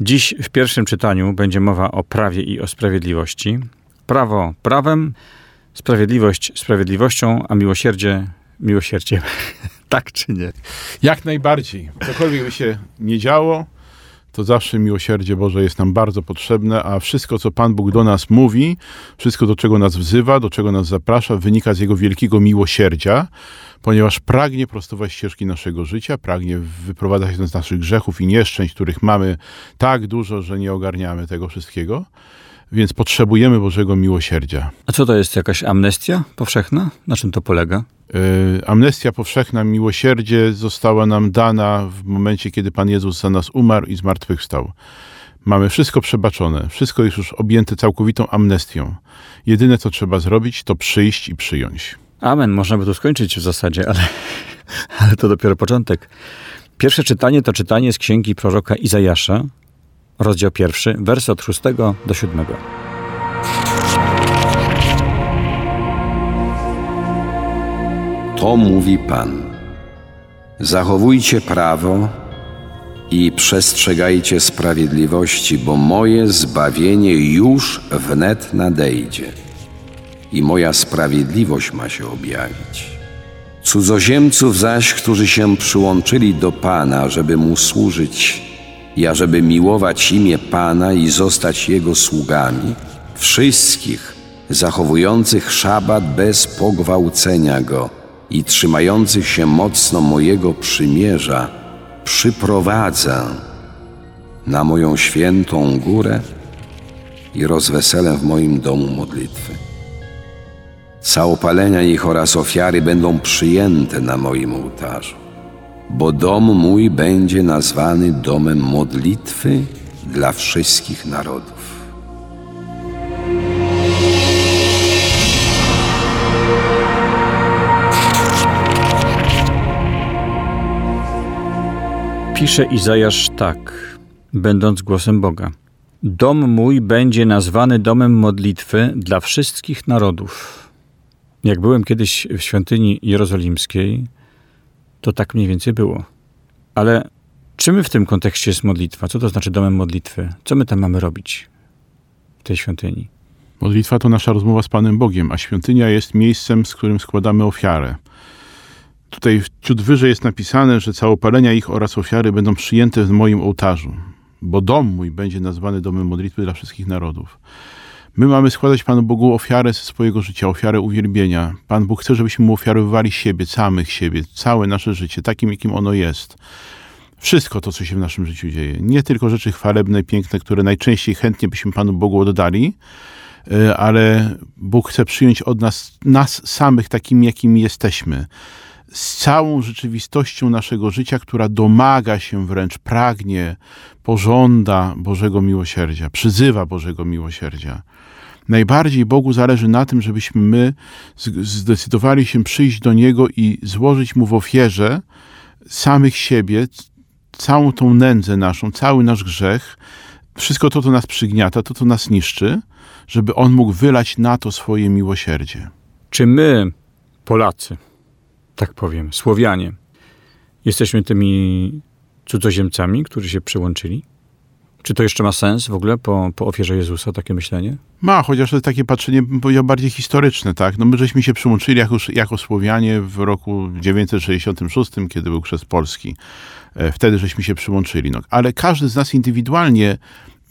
Dziś w pierwszym czytaniu będzie mowa o prawie i o sprawiedliwości. Prawo prawem, sprawiedliwość sprawiedliwością, a miłosierdzie miłosierdziem. tak czy nie? Jak najbardziej. Cokolwiek by się nie działo, to zawsze miłosierdzie Boże jest nam bardzo potrzebne, a wszystko, co Pan Bóg do nas mówi, wszystko, do czego nas wzywa, do czego nas zaprasza, wynika z Jego wielkiego miłosierdzia, ponieważ pragnie prostować ścieżki naszego życia, pragnie wyprowadzać nas z naszych grzechów i nieszczęść, których mamy tak dużo, że nie ogarniamy tego wszystkiego. Więc potrzebujemy Bożego miłosierdzia. A co to jest jakaś amnestia powszechna? Na czym to polega? Yy, amnestia powszechna, miłosierdzie została nam dana w momencie, kiedy Pan Jezus za nas umarł i zmartwychwstał. Mamy wszystko przebaczone, wszystko jest już objęte całkowitą amnestią. Jedyne, co trzeba zrobić, to przyjść i przyjąć. Amen. Można by tu skończyć w zasadzie, ale, ale to dopiero początek. Pierwsze czytanie to czytanie z księgi proroka Izajasza, rozdział pierwszy, wers od 6 do 7. To mówi Pan. Zachowujcie prawo i przestrzegajcie sprawiedliwości, bo moje zbawienie już wnet nadejdzie i moja sprawiedliwość ma się objawić. Cudzoziemców zaś, którzy się przyłączyli do Pana, żeby Mu służyć i ażeby miłować imię Pana i zostać Jego sługami, wszystkich zachowujących szabat bez pogwałcenia Go i trzymających się mocno mojego przymierza, przyprowadzę na moją świętą górę i rozweselę w moim domu modlitwy. Całopalenia ich oraz ofiary będą przyjęte na moim ołtarzu, bo dom mój będzie nazwany domem modlitwy dla wszystkich narodów. Pisze Izajasz tak, będąc głosem Boga. Dom mój będzie nazwany domem modlitwy dla wszystkich narodów. Jak byłem kiedyś w świątyni jerozolimskiej, to tak mniej więcej było. Ale czym w tym kontekście jest modlitwa? Co to znaczy domem modlitwy? Co my tam mamy robić w tej świątyni? Modlitwa to nasza rozmowa z Panem Bogiem, a świątynia jest miejscem, z którym składamy ofiarę. Tutaj ciut wyżej jest napisane, że całopalenia ich oraz ofiary będą przyjęte w moim ołtarzu, bo dom mój będzie nazwany domem modlitwy dla wszystkich narodów. My mamy składać Panu Bogu ofiarę ze swojego życia, ofiarę uwielbienia. Pan Bóg chce, żebyśmy mu ofiarowywali siebie, samych siebie, całe nasze życie, takim, jakim ono jest. Wszystko to, co się w naszym życiu dzieje. Nie tylko rzeczy chwalebne, piękne, które najczęściej chętnie byśmy Panu Bogu oddali, e, ale Bóg chce przyjąć od nas, nas samych takimi, jakimi jesteśmy z całą rzeczywistością naszego życia, która domaga się wręcz, pragnie, pożąda Bożego miłosierdzia, przyzywa Bożego miłosierdzia. Najbardziej Bogu zależy na tym, żebyśmy my zdecydowali się przyjść do Niego i złożyć Mu w ofierze samych siebie, całą tą nędzę naszą, cały nasz grzech, wszystko to, co nas przygniata, to, co nas niszczy, żeby On mógł wylać na to swoje miłosierdzie. Czy my, Polacy, tak powiem, Słowianie, jesteśmy tymi cudzoziemcami, którzy się przyłączyli? Czy to jeszcze ma sens w ogóle po, po ofierze Jezusa, takie myślenie? Ma, chociaż to jest takie patrzenie, powiedział, bardziej historyczne, tak? No my żeśmy się przyłączyli jako, jako Słowianie w roku 966, kiedy był chrzest Polski. E, wtedy żeśmy się przyłączyli. No, ale każdy z nas indywidualnie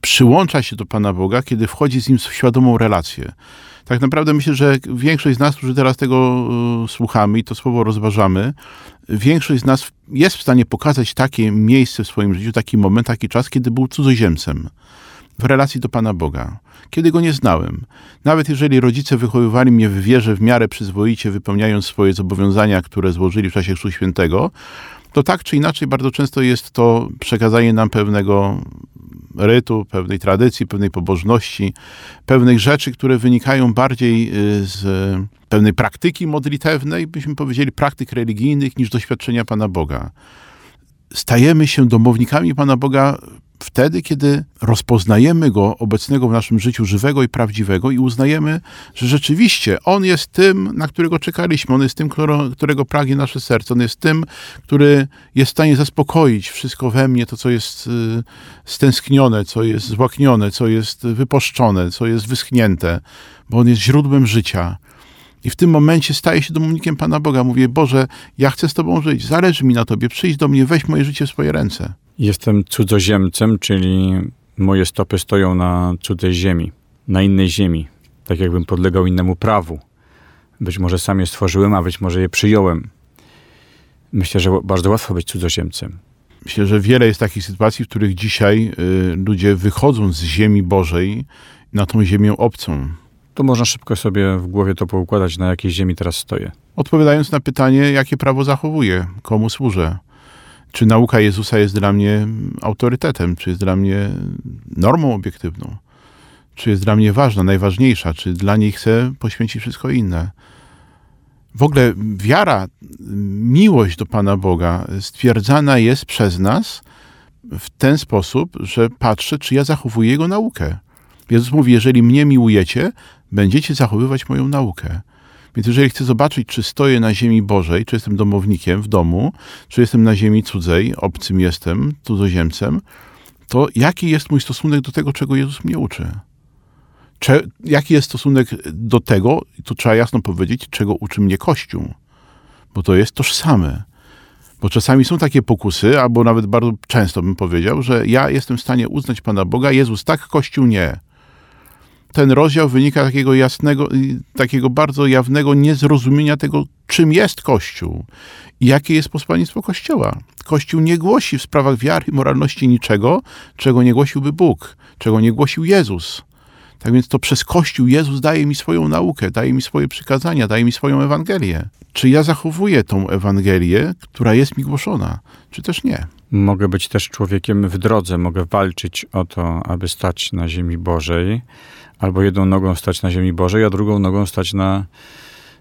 przyłącza się do Pana Boga, kiedy wchodzi z Nim w świadomą relację. Tak naprawdę myślę, że większość z nas, którzy teraz tego y, słuchamy i to słowo rozważamy, większość z nas jest w stanie pokazać takie miejsce w swoim życiu, taki moment, taki czas, kiedy był cudzoziemcem w relacji do Pana Boga, kiedy go nie znałem. Nawet jeżeli rodzice wychowywali mnie w wierze w miarę przyzwoicie, wypełniając swoje zobowiązania, które złożyli w czasie Chrztu Świętego, to tak czy inaczej bardzo często jest to przekazanie nam pewnego rytu, pewnej tradycji, pewnej pobożności, pewnych rzeczy, które wynikają bardziej y, z pewnej praktyki modlitewnej, byśmy powiedzieli praktyk religijnych, niż doświadczenia Pana Boga. Stajemy się domownikami Pana Boga wtedy, kiedy rozpoznajemy Go obecnego w naszym życiu żywego i prawdziwego i uznajemy, że rzeczywiście On jest tym, na którego czekaliśmy, On jest tym, którego pragnie nasze serce, On jest tym, który jest w stanie zaspokoić wszystko we mnie, to co jest y, stęsknione, co jest złaknione, co jest wypuszczone, co jest wyschnięte, bo On jest źródłem życia. I w tym momencie staję się domownikiem Pana Boga. Mówię, Boże, ja chcę z Tobą żyć, zależy mi na Tobie, przyjdź do mnie, weź moje życie w swoje ręce. Jestem cudzoziemcem, czyli moje stopy stoją na cudzej ziemi, na innej ziemi, tak jakbym podlegał innemu prawu. Być może sam je stworzyłem, a być może je przyjąłem. Myślę, że bardzo łatwo być cudzoziemcem. Myślę, że wiele jest takich sytuacji, w których dzisiaj y, ludzie wychodzą z ziemi Bożej na tą ziemię obcą. To można szybko sobie w głowie to poukładać, na jakiej ziemi teraz stoję. Odpowiadając na pytanie, jakie prawo zachowuję, komu służę, czy nauka Jezusa jest dla mnie autorytetem, czy jest dla mnie normą obiektywną, czy jest dla mnie ważna, najważniejsza, czy dla niej chcę poświęcić wszystko inne. W ogóle wiara, miłość do Pana Boga stwierdzana jest przez nas w ten sposób, że patrzę, czy ja zachowuję Jego naukę. Jezus mówi, jeżeli mnie miłujecie, będziecie zachowywać moją naukę. Więc jeżeli chcę zobaczyć, czy stoję na ziemi Bożej, czy jestem domownikiem w domu, czy jestem na ziemi cudzej, obcym jestem, cudzoziemcem, to jaki jest mój stosunek do tego, czego Jezus mnie uczy? Cze, jaki jest stosunek do tego, to trzeba jasno powiedzieć, czego uczy mnie Kościół? Bo to jest tożsame. Bo czasami są takie pokusy, albo nawet bardzo często bym powiedział, że ja jestem w stanie uznać Pana Boga, Jezus tak, Kościół nie ten rozdział wynika takiego jasnego, takiego bardzo jawnego niezrozumienia tego, czym jest Kościół i jakie jest posłannictwo Kościoła. Kościół nie głosi w sprawach wiary i moralności niczego, czego nie głosiłby Bóg, czego nie głosił Jezus. Tak więc to przez Kościół Jezus daje mi swoją naukę, daje mi swoje przykazania, daje mi swoją Ewangelię. Czy ja zachowuję tą Ewangelię, która jest mi głoszona, czy też nie? Mogę być też człowiekiem w drodze, mogę walczyć o to, aby stać na ziemi Bożej, albo jedną nogą stać na ziemi Bożej, a drugą nogą stać na,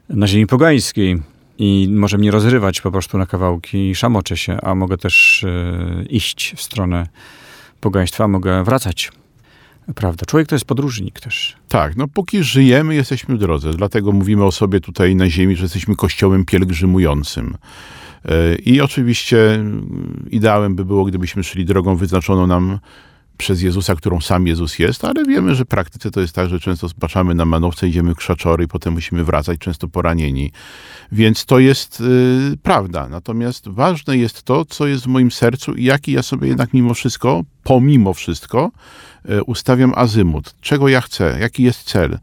na ziemi pogańskiej. I może mnie rozrywać po prostu na kawałki i szamoczę się, a mogę też e, iść w stronę pogaństwa, mogę wracać. Prawda. Człowiek to jest podróżnik też. Tak, no póki żyjemy, jesteśmy w drodze. Dlatego mówimy o sobie tutaj na ziemi, że jesteśmy kościołem pielgrzymującym. E, I oczywiście ideałem by było, gdybyśmy szli drogą wyznaczoną nam przez Jezusa, którą sam Jezus jest, ale wiemy, że w praktyce to jest tak, że często spaczamy na manowce, idziemy krzaczory i potem musimy wracać, często poranieni. Więc to jest y, prawda. Natomiast ważne jest to, co jest w moim sercu i jaki ja sobie jednak mimo wszystko, pomimo wszystko, y, ustawiam azymut. Czego ja chcę? Jaki jest cel?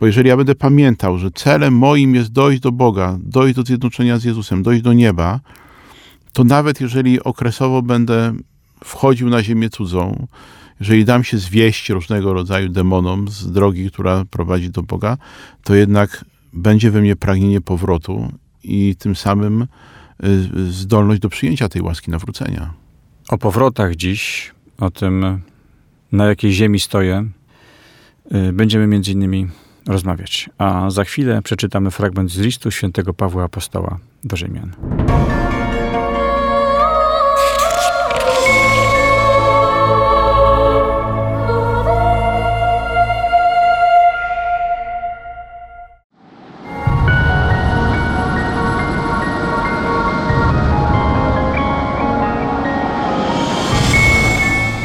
Bo jeżeli ja będę pamiętał, że celem moim jest dojść do Boga, dojść do zjednoczenia z Jezusem, dojść do nieba, to nawet jeżeli okresowo będę wchodził na ziemię cudzą, jeżeli dam się zwieść różnego rodzaju demonom z drogi, która prowadzi do Boga, to jednak będzie we mnie pragnienie powrotu i tym samym y, zdolność do przyjęcia tej łaski nawrócenia. O powrotach dziś, o tym, na jakiej ziemi stoję, y, będziemy między innymi rozmawiać. A za chwilę przeczytamy fragment z listu świętego Pawła Apostoła do Rzymian.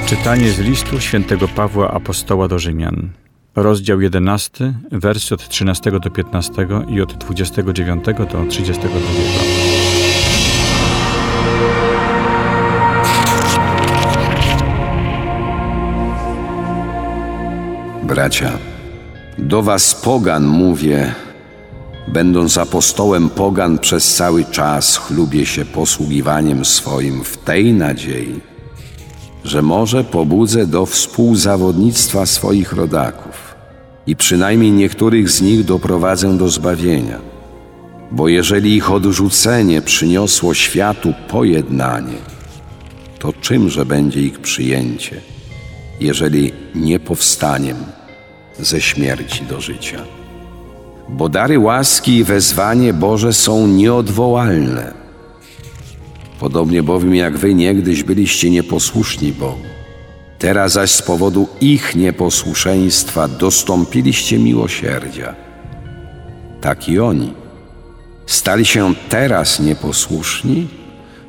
Czytanie z listu świętego Pawła Apostoła do Rzymian. Rozdział 11, wersy od 13 do 15 i od 29 do 32. Bracia, do was pogan mówię, będąc apostołem pogan przez cały czas chlubię się posługiwaniem swoim w tej nadziei, że może pobudzę do współzawodnictwa swoich rodaków i przynajmniej niektórych z nich doprowadzę do zbawienia. Bo jeżeli ich odrzucenie przyniosło światu pojednanie, to czymże będzie ich przyjęcie? jeżeli nie powstaniem ze śmierci do życia. Bo dary łaski i wezwanie Boże są nieodwołalne. Podobnie bowiem jak wy niegdyś byliście nieposłuszni Bogu. Teraz zaś z powodu ich nieposłuszeństwa dostąpiliście miłosierdzia. Tak i oni stali się teraz nieposłuszni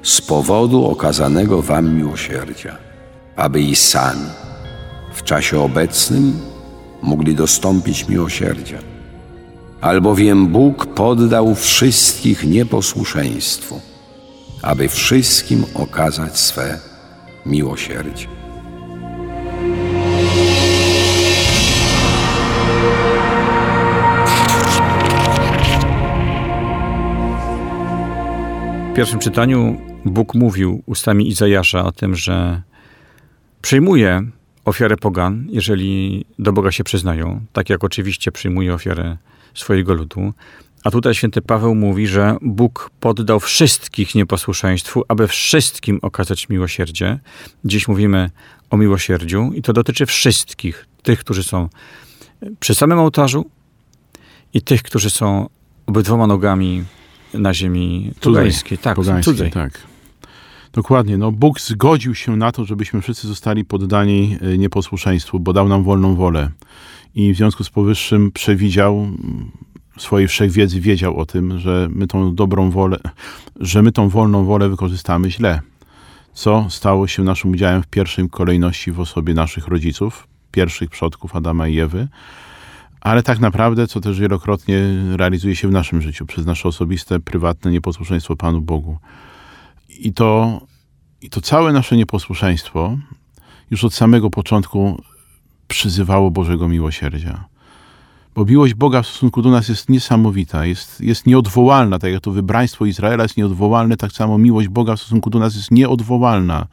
z powodu okazanego wam miłosierdzia, aby i sami w czasie obecnym mogli dostąpić miłosierdzia. Albowiem Bóg poddał wszystkich nieposłuszeństwu, aby wszystkim okazać swe miłosierdzie. W pierwszym czytaniu Bóg mówił ustami Izajasza o tym, że przyjmuje ofiarę pogan, jeżeli do Boga się przyznają, tak jak oczywiście przyjmuje ofiarę swojego ludu. A tutaj święty Paweł mówi, że Bóg poddał wszystkich nieposłuszeństwu, aby wszystkim okazać miłosierdzie. Dziś mówimy o miłosierdziu i to dotyczy wszystkich, tych, którzy są przy samym ołtarzu i tych, którzy są obydwoma nogami na ziemi pogańskiej. Tak, cudzej. tak. Dokładnie. No, Bóg zgodził się na to, żebyśmy wszyscy zostali poddani e, nieposłuszeństwu, bo dał nam wolną wolę. I w związku z powyższym przewidział, swojej wszechwiedzy wiedział o tym, że my tą dobrą wolę, że my tą wolną wolę wykorzystamy źle. Co stało się naszym udziałem w pierwszej kolejności w osobie naszych rodziców, pierwszych przodków Adama i Ewy, ale tak naprawdę, co też wielokrotnie realizuje się w naszym życiu, przez nasze osobiste, prywatne nieposłuszeństwo Panu Bogu. I to, I to całe nasze nieposłuszeństwo już od samego początku przyzywało Bożego miłosierdzia. Bo miłość Boga w stosunku do nas jest niesamowita, jest, jest nieodwołalna. Tak jak to wybraństwo Izraela jest nieodwołalne, tak samo miłość Boga w stosunku do nas jest nieodwołalna.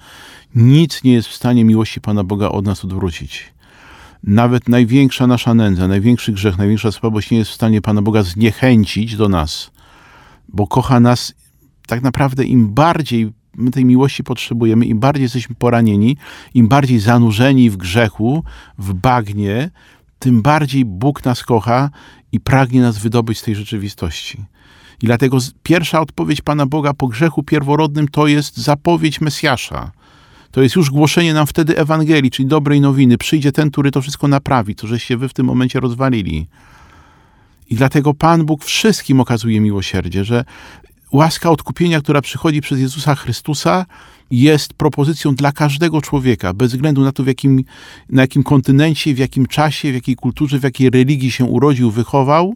Nic nie jest w stanie miłości Pana Boga od nas odwrócić. Nawet największa nasza nędza, największy grzech, największa słabość nie jest w stanie Pana Boga zniechęcić do nas, bo kocha nas tak naprawdę im bardziej my tej miłości potrzebujemy, im bardziej jesteśmy poranieni, im bardziej zanurzeni w grzechu, w bagnie, tym bardziej Bóg nas kocha i pragnie nas wydobyć z tej rzeczywistości. I dlatego pierwsza odpowiedź Pana Boga po grzechu pierworodnym to jest zapowiedź Mesjasza. To jest już głoszenie nam wtedy Ewangelii, czyli dobrej nowiny. Przyjdzie ten, który to wszystko naprawi, to żeście wy w tym momencie rozwalili. I dlatego Pan Bóg wszystkim okazuje miłosierdzie, że łaska odkupienia, która przychodzi przez Jezusa Chrystusa, jest propozycją dla każdego człowieka, bez względu na to, w jakim, na jakim kontynencie, w jakim czasie, w jakiej kulturze, w jakiej religii się urodził, wychował,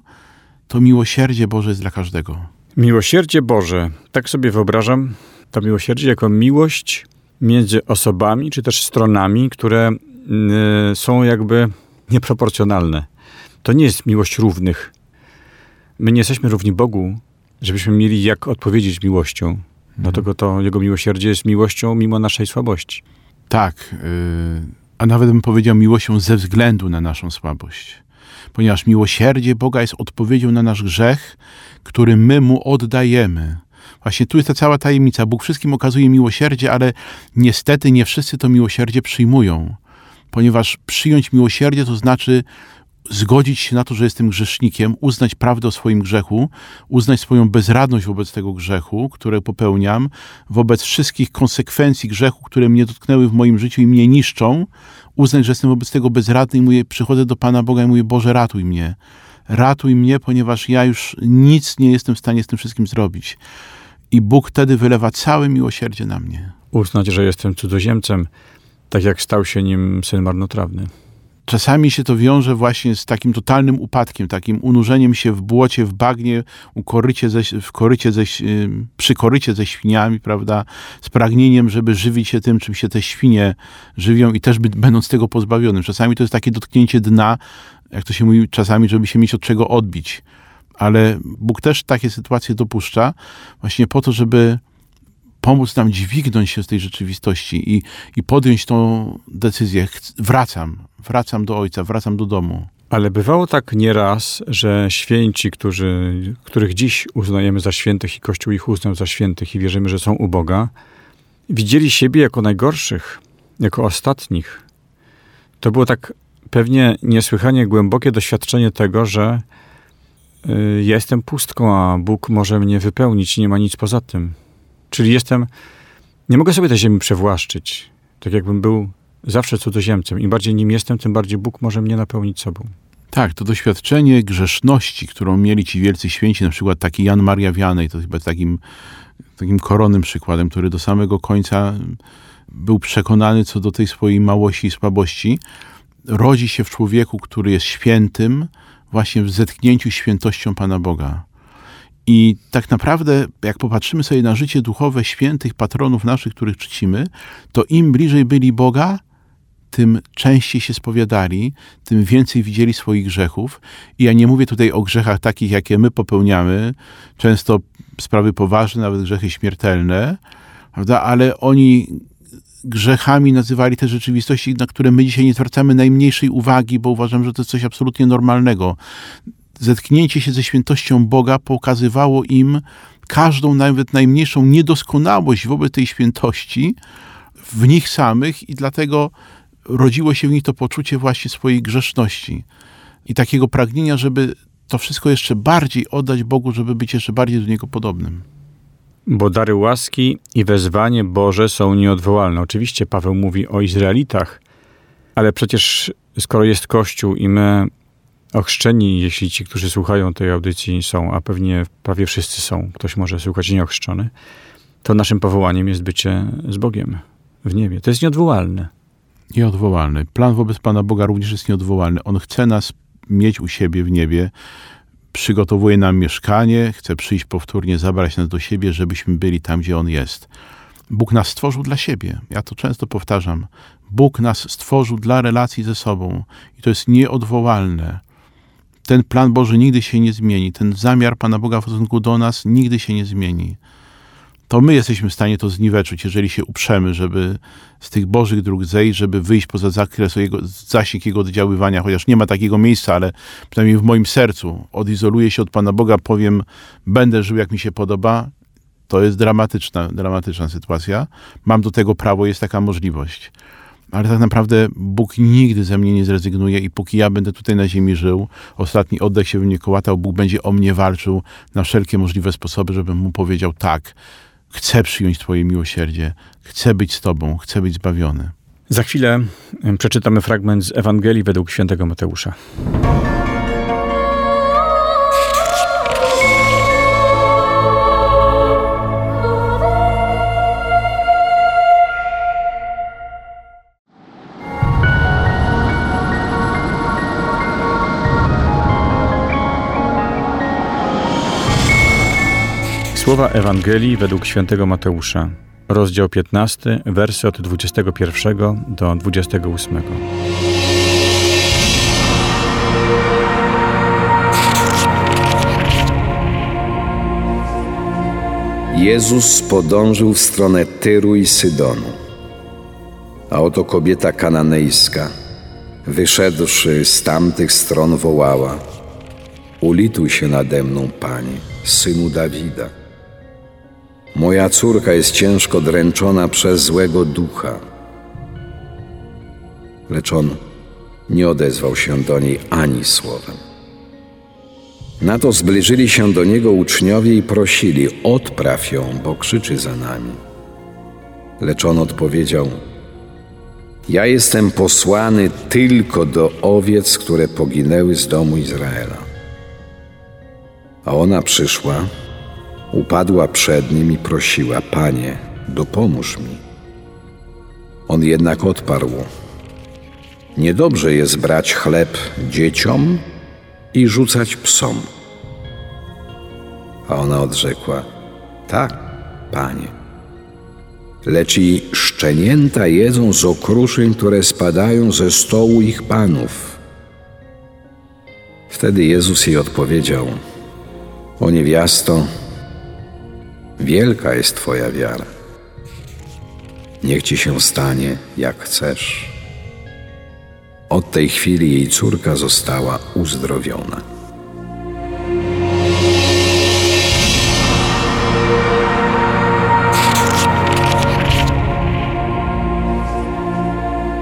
to miłosierdzie Boże jest dla każdego. Miłosierdzie Boże, tak sobie wyobrażam, to miłosierdzie jako miłość między osobami, czy też stronami, które y, są jakby nieproporcjonalne. To nie jest miłość równych. My nie jesteśmy równi Bogu, żebyśmy mieli jak odpowiedzieć miłością. Mhm. Dlatego to Jego miłosierdzie jest miłością mimo naszej słabości. Tak, yy, a nawet bym powiedział miłością ze względu na naszą słabość. Ponieważ miłosierdzie Boga jest odpowiedzią na nasz grzech, który my Mu oddajemy. Właśnie tu jest ta cała tajemnica. Bóg wszystkim okazuje miłosierdzie, ale niestety nie wszyscy to miłosierdzie przyjmują. Ponieważ przyjąć miłosierdzie to znaczy zgodzić się na to, że jestem grzesznikiem, uznać prawdę o swoim grzechu, uznać swoją bezradność wobec tego grzechu, które popełniam, wobec wszystkich konsekwencji grzechu, które mnie dotknęły w moim życiu i mnie niszczą, uznać, że jestem wobec tego bezradny i mówię, przychodzę do Pana Boga i mówię, Boże, ratuj mnie. Ratuj mnie, ponieważ ja już nic nie jestem w stanie z tym wszystkim zrobić. I Bóg wtedy wylewa całe miłosierdzie na mnie. Uznać, że jestem cudzoziemcem, tak jak stał się nim syn marnotrawny czasami się to wiąże właśnie z takim totalnym upadkiem, takim unurzeniem się w błocie, w bagnie, u korycie ze, w korycie ze, przy korycie ze świniami, prawda, z pragnieniem, żeby żywić się tym, czym się te świnie żywią i też by, będąc tego pozbawionym. Czasami to jest takie dotknięcie dna, jak to się mówi czasami, żeby się mieć od czego odbić. Ale Bóg też takie sytuacje dopuszcza właśnie po to, żeby pomóc nam dźwignąć się z tej rzeczywistości i, i podjąć tą decyzję. Wracam, wracam do Ojca, wracam do domu. Ale bywało tak nieraz, że święci, którzy, których dziś uznajemy za świętych i Kościół ich uznał za świętych i wierzymy, że są u Boga, widzieli siebie jako najgorszych, jako ostatnich. To było tak pewnie niesłychanie głębokie doświadczenie tego, że y, jestem pustką, a Bóg może mnie wypełnić i nie ma nic poza tym. Czyli jestem, nie mogę sobie tej ziemi przewłaszczyć. Tak jakbym był zawsze cudzoziemcem. Im bardziej nim jestem, tym bardziej Bóg może mnie napełnić sobą. Tak, to doświadczenie grzeszności, którą mieli ci wielcy święci, na przykład taki Jan Maria Wianej, to chyba takim, takim koronnym przykładem, który do samego końca był przekonany co do tej swojej małości i słabości, rodzi się w człowieku, który jest świętym, właśnie w zetknięciu świętością Pana Boga. I tak naprawdę, jak popatrzymy sobie na życie duchowe świętych patronów naszych, których czcimy, to im bliżej byli Boga, tym częściej się spowiadali, tym więcej widzieli swoich grzechów. I ja nie mówię tutaj o grzechach takich, jakie my popełniamy, często sprawy poważne, nawet grzechy śmiertelne, prawda? ale oni grzechami nazywali te rzeczywistości, na które my dzisiaj nie zwracamy najmniejszej uwagi, bo uważam, że to jest coś absolutnie normalnego. Zetknięcie się ze świętością Boga pokazywało im każdą, nawet najmniejszą niedoskonałość wobec tej świętości w nich samych i dlatego rodziło się w nich to poczucie właśnie swojej grzeszności i takiego pragnienia, żeby to wszystko jeszcze bardziej oddać Bogu, żeby być jeszcze bardziej do Niego podobnym. Bo dary łaski i wezwanie Boże są nieodwołalne. Oczywiście Paweł mówi o Izraelitach, ale przecież skoro jest Kościół i my ochrzczeni, jeśli ci, którzy słuchają tej audycji są, a pewnie prawie wszyscy są, ktoś może słuchać nieochrzczony, to naszym powołaniem jest bycie z Bogiem w niebie. To jest nieodwołalne. Nieodwołalny. Plan wobec Pana Boga również jest nieodwołalny. On chce nas mieć u siebie w niebie, przygotowuje nam mieszkanie, chce przyjść powtórnie, zabrać nas do siebie, żebyśmy byli tam, gdzie On jest. Bóg nas stworzył dla siebie. Ja to często powtarzam. Bóg nas stworzył dla relacji ze sobą i to jest nieodwołalne. Ten plan Boży nigdy się nie zmieni. Ten zamiar Pana Boga w stosunku do nas nigdy się nie zmieni to my jesteśmy w stanie to zniweczyć, jeżeli się uprzemy, żeby z tych Bożych dróg zejść, żeby wyjść poza zakres jego, zasięg Jego oddziaływania, chociaż nie ma takiego miejsca, ale przynajmniej w moim sercu odizoluję się od Pana Boga, powiem, będę żył jak mi się podoba, to jest dramatyczna, dramatyczna sytuacja. Mam do tego prawo, jest taka możliwość. Ale tak naprawdę Bóg nigdy ze mnie nie zrezygnuje i póki ja będę tutaj na ziemi żył, ostatni oddech się we mnie kołatał, Bóg będzie o mnie walczył na wszelkie możliwe sposoby, żebym mu powiedział tak, Chcę przyjąć Twoje miłosierdzie, chcę być z Tobą, chcę być zbawiony. Za chwilę przeczytamy fragment z Ewangelii według świętego Mateusza. Słowa Ewangelii według świętego Mateusza, rozdział 15, wersy od 21 do 28. Jezus podążył w stronę Tyru i Sydonu. A oto kobieta kananejska, wyszedłszy z tamtych stron, wołała: Ulituj się nade mną, Panie, synu Dawida. Moja córka jest ciężko dręczona przez złego ducha. Lecz on nie odezwał się do niej ani słowem. Na to zbliżyli się do niego uczniowie i prosili: Odpraw ją, bo krzyczy za nami. Lecz on odpowiedział: Ja jestem posłany tylko do owiec, które poginęły z domu Izraela. A ona przyszła Upadła przed nim i prosiła: Panie, dopomóż mi. On jednak odparł: Niedobrze jest brać chleb dzieciom i rzucać psom. A ona odrzekła: Tak, panie. Lecz i szczenięta jedzą z okruszyn, które spadają ze stołu ich panów. Wtedy Jezus jej odpowiedział: O niewiasto, Wielka jest Twoja wiara. Niech Ci się stanie, jak chcesz. Od tej chwili jej córka została uzdrowiona.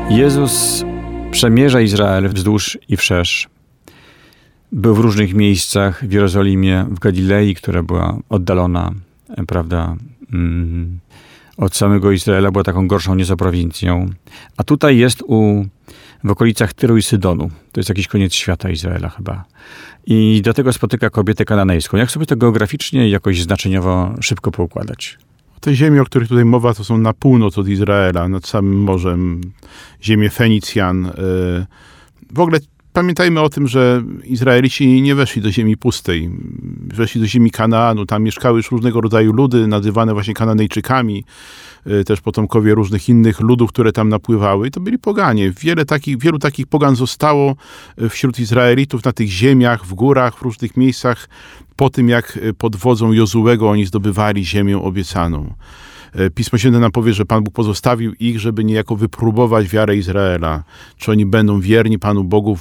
Jezus Przemierza Izrael wzdłuż i wszerz. Był w różnych miejscach, w Jerozolimie, w Galilei, która była oddalona, prawda, mm, od samego Izraela, była taką gorszą nieco prowincją. A tutaj jest u, w okolicach Tyru i Sydonu. To jest jakiś koniec świata Izraela chyba. I do tego spotyka kobietę kananejską. Jak sobie to geograficznie jakoś znaczeniowo szybko poukładać? Te ziemie, o których tutaj mowa, to są na północ od Izraela, nad samym morzem, ziemie Fenicjan. y, W ogóle pamiętajmy o tym, że Izraelici nie weszli do ziemi pustej. Weszli do ziemi Kanaanu. Tam mieszkały już różnego rodzaju ludy, nazywane właśnie Kananejczykami, y, też potomkowie różnych innych ludów, które tam napływały. I to byli poganie. Wiele takich, wielu takich pogan zostało y, wśród Izraelitów na tych ziemiach, w górach, w różnych miejscach, po tym jak y, pod wodzą Jozułego oni zdobywali ziemię obiecaną. E, Pismo Święte nam powie, że Pan Bóg pozostawił ich, żeby niejako wypróbować wiarę Izraela. Czy oni będą wierni Panu Bogu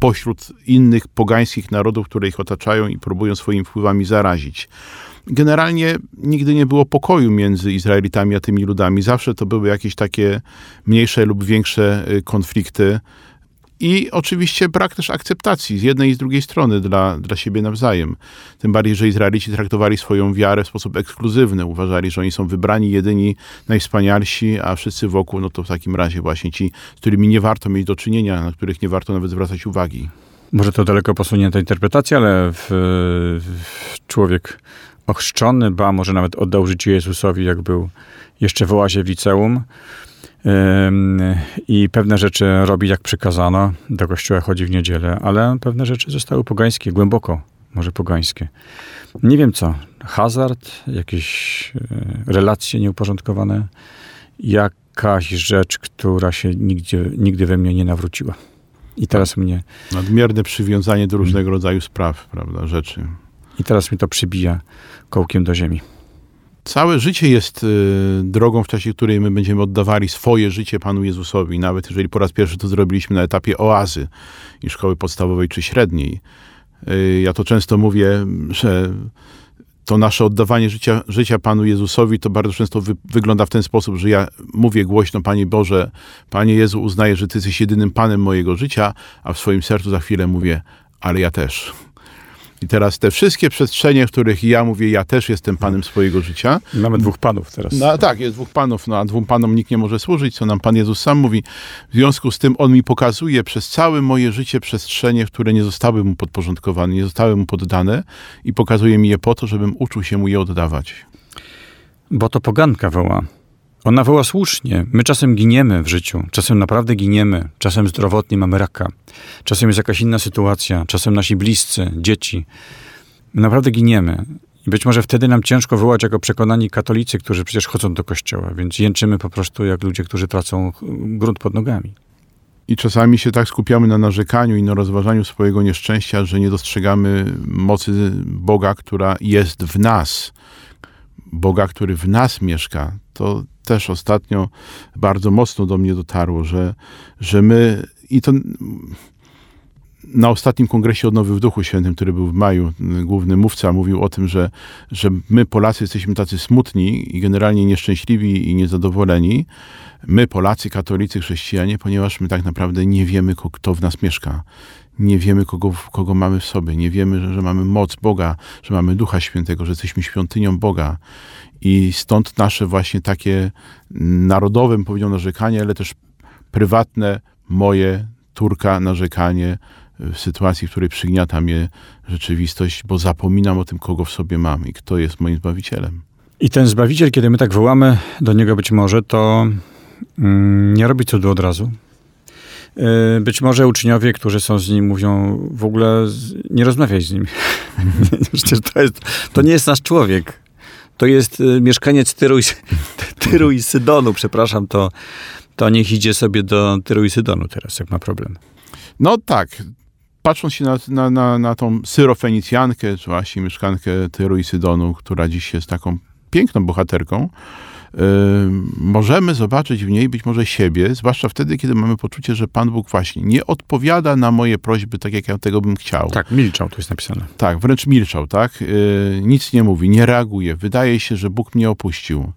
pośród innych pogańskich narodów, które ich otaczają i próbują swoimi wpływami zarazić. Generalnie nigdy nie było pokoju między Izraelitami a tymi ludami. Zawsze to były jakieś takie mniejsze lub większe y, konflikty. I oczywiście brak też akceptacji z jednej i z drugiej strony dla, dla siebie nawzajem. Tym bardziej, że Izraelici traktowali swoją wiarę w sposób ekskluzywny. Uważali, że oni są wybrani, jedyni, najwspanialsi, a wszyscy wokół, no to w takim razie właśnie ci, z którymi nie warto mieć do czynienia, na których nie warto nawet zwracać uwagi. Może to daleko posunięta interpretacja, ale w, w człowiek ochrzczony, ba, może nawet oddał życie Jezusowi, jak był jeszcze w oazie w liceum. I pewne rzeczy robi jak przykazano, do kościoła chodzi w niedzielę, ale pewne rzeczy zostały pogańskie, głęboko może pogańskie. Nie wiem co, hazard, jakieś e, relacje nieuporządkowane, jakaś rzecz, która się nigdzie, nigdy we mnie nie nawróciła. I teraz mnie Nadmierne przywiązanie do różnego rodzaju spraw, prawda, rzeczy. I teraz mi to przybija kołkiem do ziemi. Całe życie jest y, drogą, w czasie której my będziemy oddawali swoje życie Panu Jezusowi, nawet jeżeli po raz pierwszy to zrobiliśmy na etapie oazy i szkoły podstawowej czy średniej. Y, ja to często mówię, że to nasze oddawanie życia, życia Panu Jezusowi to bardzo często wy, wygląda w ten sposób, że ja mówię głośno, Panie Boże, Panie Jezu, uznaję, że Ty jesteś jedynym Panem mojego życia, a w swoim sercu za chwilę mówię, ale ja też. I teraz te wszystkie przestrzenie, w których ja mówię, ja też jestem Panem swojego życia, Mamy dwóch panów teraz. no tak, jest dwóch panów, no a dwóm panom nikt nie może służyć, co nam Pan Jezus sam mówi. W związku z tym On mi pokazuje przez całe moje życie przestrzenie, które nie zostały Mu podporządkowane, nie zostały Mu poddane i pokazuje mi je po to, żebym uczył się Mu je oddawać. Bo to poganka woła. Ona woła słusznie. My czasem giniemy w życiu, czasem naprawdę giniemy, czasem zdrowotnie mamy raka, czasem jest jakaś inna sytuacja, czasem nasi bliscy, dzieci. My naprawdę giniemy. I być może wtedy nam ciężko wołać jako przekonani katolicy, którzy przecież chodzą do kościoła, więc jęczymy po prostu jak ludzie, którzy tracą grunt pod nogami. I czasami się tak skupiamy na narzekaniu i na rozważaniu swojego nieszczęścia, że nie dostrzegamy mocy Boga, która jest w nas. Boga, który w nas mieszka. To też ostatnio bardzo mocno do mnie dotarło, że, że my i to na ostatnim kongresie Odnowy w Duchu Świętym, który był w maju, główny mówca mówił o tym, że, że my Polacy jesteśmy tacy smutni i generalnie nieszczęśliwi i niezadowoleni, my Polacy, katolicy, chrześcijanie, ponieważ my tak naprawdę nie wiemy, kto w nas mieszka. Nie wiemy, kogo, kogo mamy w sobie. Nie wiemy, że, że mamy moc Boga, że mamy Ducha Świętego, że jesteśmy świątynią Boga. I stąd nasze właśnie takie narodowe, bym narzekanie, ale też prywatne, moje, Turka, narzekanie w sytuacji, w której przygniata mnie rzeczywistość, bo zapominam o tym, kogo w sobie mam i kto jest moim Zbawicielem. I ten Zbawiciel, kiedy my tak wołamy do Niego być może, to mm, nie robi cudu od razu. Yy, Być może uczniowie, którzy są z Nim, mówią w ogóle nie rozmawiaj z Nim. Przecież to, jest, to nie jest nasz człowiek. To jest y, mieszkaniec Tyru i, Tyru i Sydonu, przepraszam, to, to niech idzie sobie do Tyru i Sydonu teraz, jak ma problem. No tak, patrząc się na, na, na, na tą syrofenicjankę, czy właśnie mieszkankę Tyru i Sydonu, która dziś jest taką piękną bohaterką, możemy zobaczyć w niej być może siebie, zwłaszcza wtedy, kiedy mamy poczucie, że Pan Bóg właśnie nie odpowiada na moje prośby tak, jak ja tego bym chciał. Tak, milczał, tu jest napisane. Tak, wręcz milczał, tak? Yy, nic nie mówi, nie reaguje. Wydaje się, że Bóg mnie opuścił.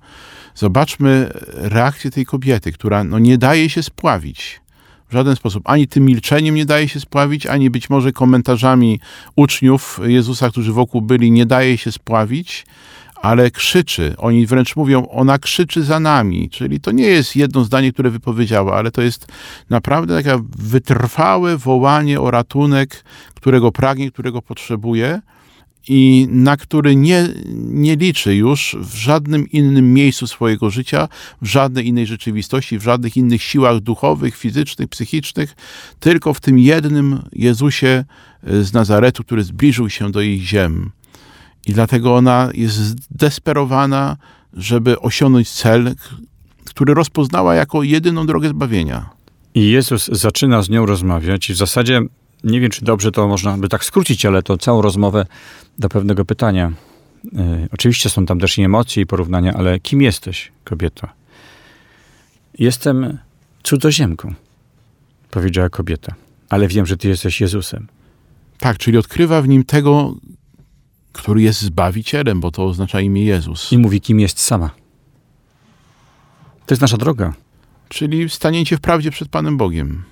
Zobaczmy reakcję tej kobiety, która no, nie daje się spławić. W żaden sposób. Ani tym milczeniem nie daje się spławić, ani być może komentarzami uczniów Jezusa, którzy wokół byli, nie daje się spławić, ale krzyczy. Oni wręcz mówią, ona krzyczy za nami. Czyli to nie jest jedno zdanie, które wypowiedziała, ale to jest naprawdę takie wytrwałe wołanie o ratunek, którego pragnie, którego potrzebuje i na który nie, nie liczy już w żadnym innym miejscu swojego życia, w żadnej innej rzeczywistości, w żadnych innych siłach duchowych, fizycznych, psychicznych, tylko w tym jednym Jezusie z Nazaretu, który zbliżył się do ich ziem. I dlatego ona jest zdesperowana, żeby osiągnąć cel, który rozpoznała jako jedyną drogę zbawienia. I Jezus zaczyna z nią rozmawiać i w zasadzie nie wiem, czy dobrze to można by tak skrócić, ale to całą rozmowę do pewnego pytania. Yy, oczywiście są tam też i emocje i porównania, ale kim jesteś, kobieto? Jestem cudzoziemką, powiedziała kobieta, ale wiem, że ty jesteś Jezusem. Tak, czyli odkrywa w nim tego, który jest Zbawicielem, bo to oznacza imię Jezus. I mówi, kim jest sama. To jest nasza droga. Czyli stanięcie w prawdzie przed Panem Bogiem.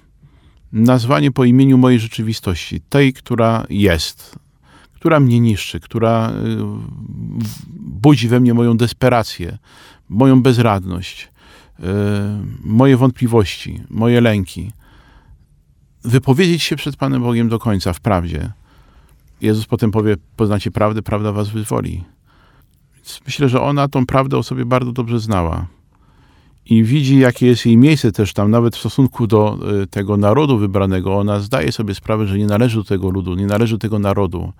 Nazwanie po imieniu mojej rzeczywistości, tej, która jest, która mnie niszczy, która y, budzi we mnie moją desperację, moją bezradność, y, moje wątpliwości, moje lęki. Wypowiedzieć się przed Panem Bogiem do końca w prawdzie Jezus potem powie, poznacie prawdę, prawda was wyzwoli. Więc myślę, że ona tą prawdę o sobie bardzo dobrze znała. I widzi, jakie jest jej miejsce też tam, nawet w stosunku do y, tego narodu wybranego. Ona zdaje sobie sprawę, że nie należy do tego ludu, nie należy do tego narodu.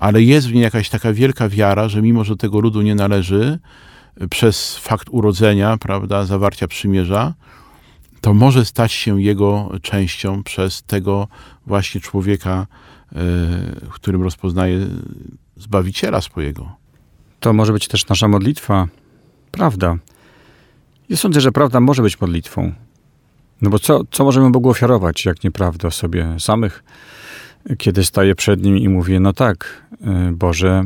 Ale jest w niej jakaś taka wielka wiara, że mimo, że do tego ludu nie należy, y, przez fakt urodzenia, prawda, zawarcia przymierza, to może stać się jego częścią przez tego właśnie człowieka, w którym rozpoznaje Zbawiciela swojego. To może być też nasza modlitwa, prawda. Ja sądzę, że prawda może być modlitwą. No bo co, co możemy Bogu ofiarować, jak nieprawda sobie samych, kiedy staję przed Nim i mówię, no tak, y, Boże,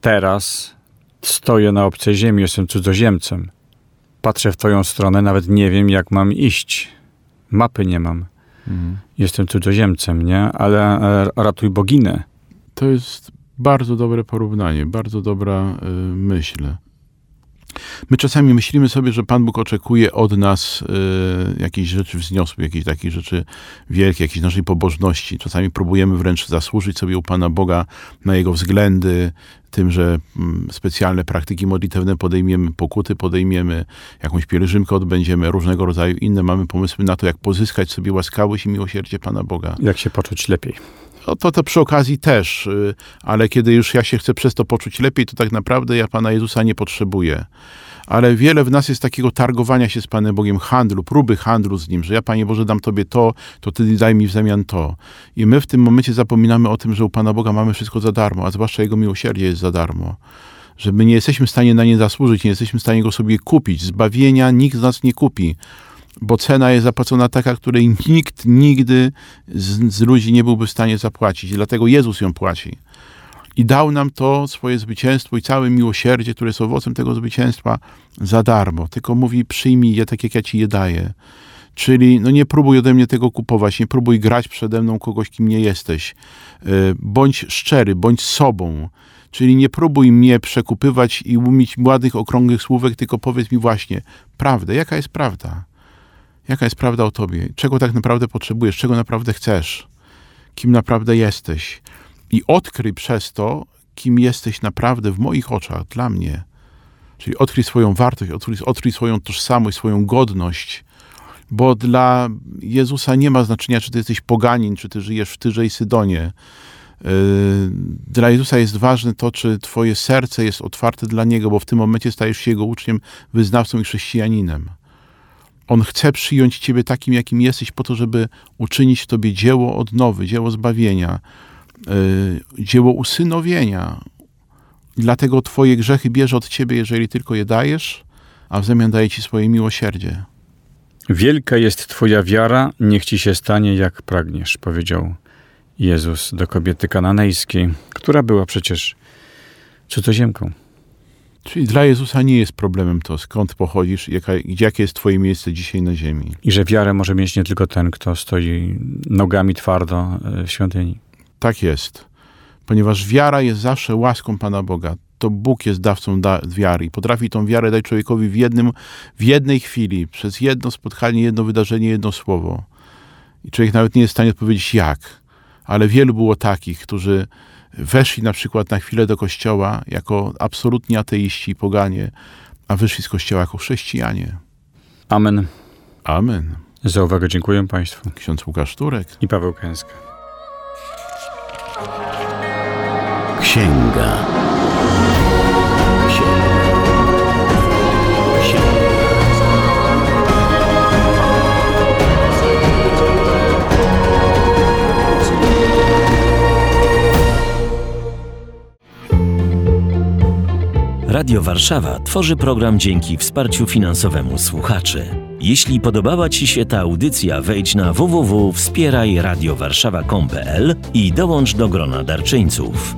teraz stoję na obcej ziemi, jestem cudzoziemcem. Patrzę w Twoją stronę, nawet nie wiem, jak mam iść. Mapy nie mam. Jestem cudzoziemcem, nie? Ale e, ratuj boginę. To jest bardzo dobre porównanie, bardzo dobra y, myśl. My czasami myślimy sobie, że Pan Bóg oczekuje od nas y, jakichś rzeczy wzniosłych, jakichś takich rzeczy wielkich, jakiejś naszej pobożności. Czasami próbujemy wręcz zasłużyć sobie u Pana Boga na Jego względy, tym, że mm, specjalne praktyki modlitewne podejmiemy, pokuty podejmiemy, jakąś pielgrzymkę odbędziemy, różnego rodzaju inne mamy pomysły na to, jak pozyskać sobie łaskawość i miłosierdzie Pana Boga. Jak się poczuć lepiej. No to, to przy okazji też, y, ale kiedy już ja się chcę przez to poczuć lepiej, to tak naprawdę ja Pana Jezusa nie potrzebuję ale wiele w nas jest takiego targowania się z Panem Bogiem, handlu, próby handlu z Nim, że ja, Panie Boże, dam Tobie to, to Ty daj mi w zamian to. I my w tym momencie zapominamy o tym, że u Pana Boga mamy wszystko za darmo, a zwłaszcza Jego miłosierdzie jest za darmo. Że my nie jesteśmy w stanie na nie zasłużyć, nie jesteśmy w stanie go sobie kupić. Zbawienia nikt z nas nie kupi bo cena jest zapłacona taka, której nikt nigdy z, z, ludzi nie byłby w stanie zapłacić. Dlatego Jezus ją płaci i dał nam to swoje zwycięstwo i całe miłosierdzie, które jest owocem tego zwycięstwa za darmo. Tylko mówi, przyjmij je tak, jak ja ci je daję. Czyli no nie próbuj ode mnie tego kupować, nie próbuj grać przede mną kogoś, kim nie jesteś. E, bądź szczery, bądź sobą. Czyli nie próbuj mnie przekupywać i umieć ładnych, okrągłych słówek, tylko powiedz mi właśnie prawdę. Jaka jest prawda? Jaka jest prawda o tobie? Czego tak naprawdę potrzebujesz? Czego naprawdę chcesz? Kim naprawdę jesteś? i odkryj przez to, kim jesteś naprawdę w moich oczach, dla mnie. Czyli odkryj swoją wartość, odkryj, odkryj swoją tożsamość, swoją godność, bo dla Jezusa nie ma znaczenia, czy ty jesteś poganin, czy ty żyjesz w Tyrze i Sydonie. Yy, dla Jezusa jest ważne to, czy twoje serce jest otwarte dla Niego, bo w tym momencie stajesz się Jego uczniem, wyznawcą i chrześcijaninem. On chce przyjąć ciebie takim, jakim jesteś, po to, żeby uczynić w tobie dzieło odnowy, dzieło zbawienia, Y, dzieło usynowienia. Dlatego Twoje grzechy bierze od Ciebie, jeżeli tylko je dajesz, a w zamian daje Ci swoje miłosierdzie. Wielka jest Twoja wiara, niech Ci się stanie jak pragniesz, powiedział Jezus do kobiety kananejskiej, która była przecież cudzoziemką. Czyli dla Jezusa nie jest problemem to, skąd pochodzisz, jaka, jakie jest twoje miejsce dzisiaj na ziemi. I że wiarę może mieć nie tylko ten, kto stoi nogami twardo e, w świątyni. Tak jest. Ponieważ wiara jest zawsze łaską Pana Boga. To Bóg jest dawcą da wiary i potrafi tą wiarę dać człowiekowi w, jednym, w jednej chwili, przez jedno spotkanie, jedno wydarzenie, jedno słowo. I człowiek nawet nie jest w stanie odpowiedzieć jak. Ale wielu było takich, którzy weszli na przykład na chwilę do kościoła jako absolutni ateiści i poganie, a wyszli z kościoła jako chrześcijanie. Amen. Amen. Za uwagę dziękuję Państwu. Ksiądz Łukasz Turek. I Paweł Kęska. Księga. Księga. Radio Warszawa tworzy program dzięki wsparciu finansowemu słuchaczy. Jeśli podobała Ci się ta audycja, wejdź na www.wspierajradiowarszawa.com.pl i dołącz do grona darczyńców.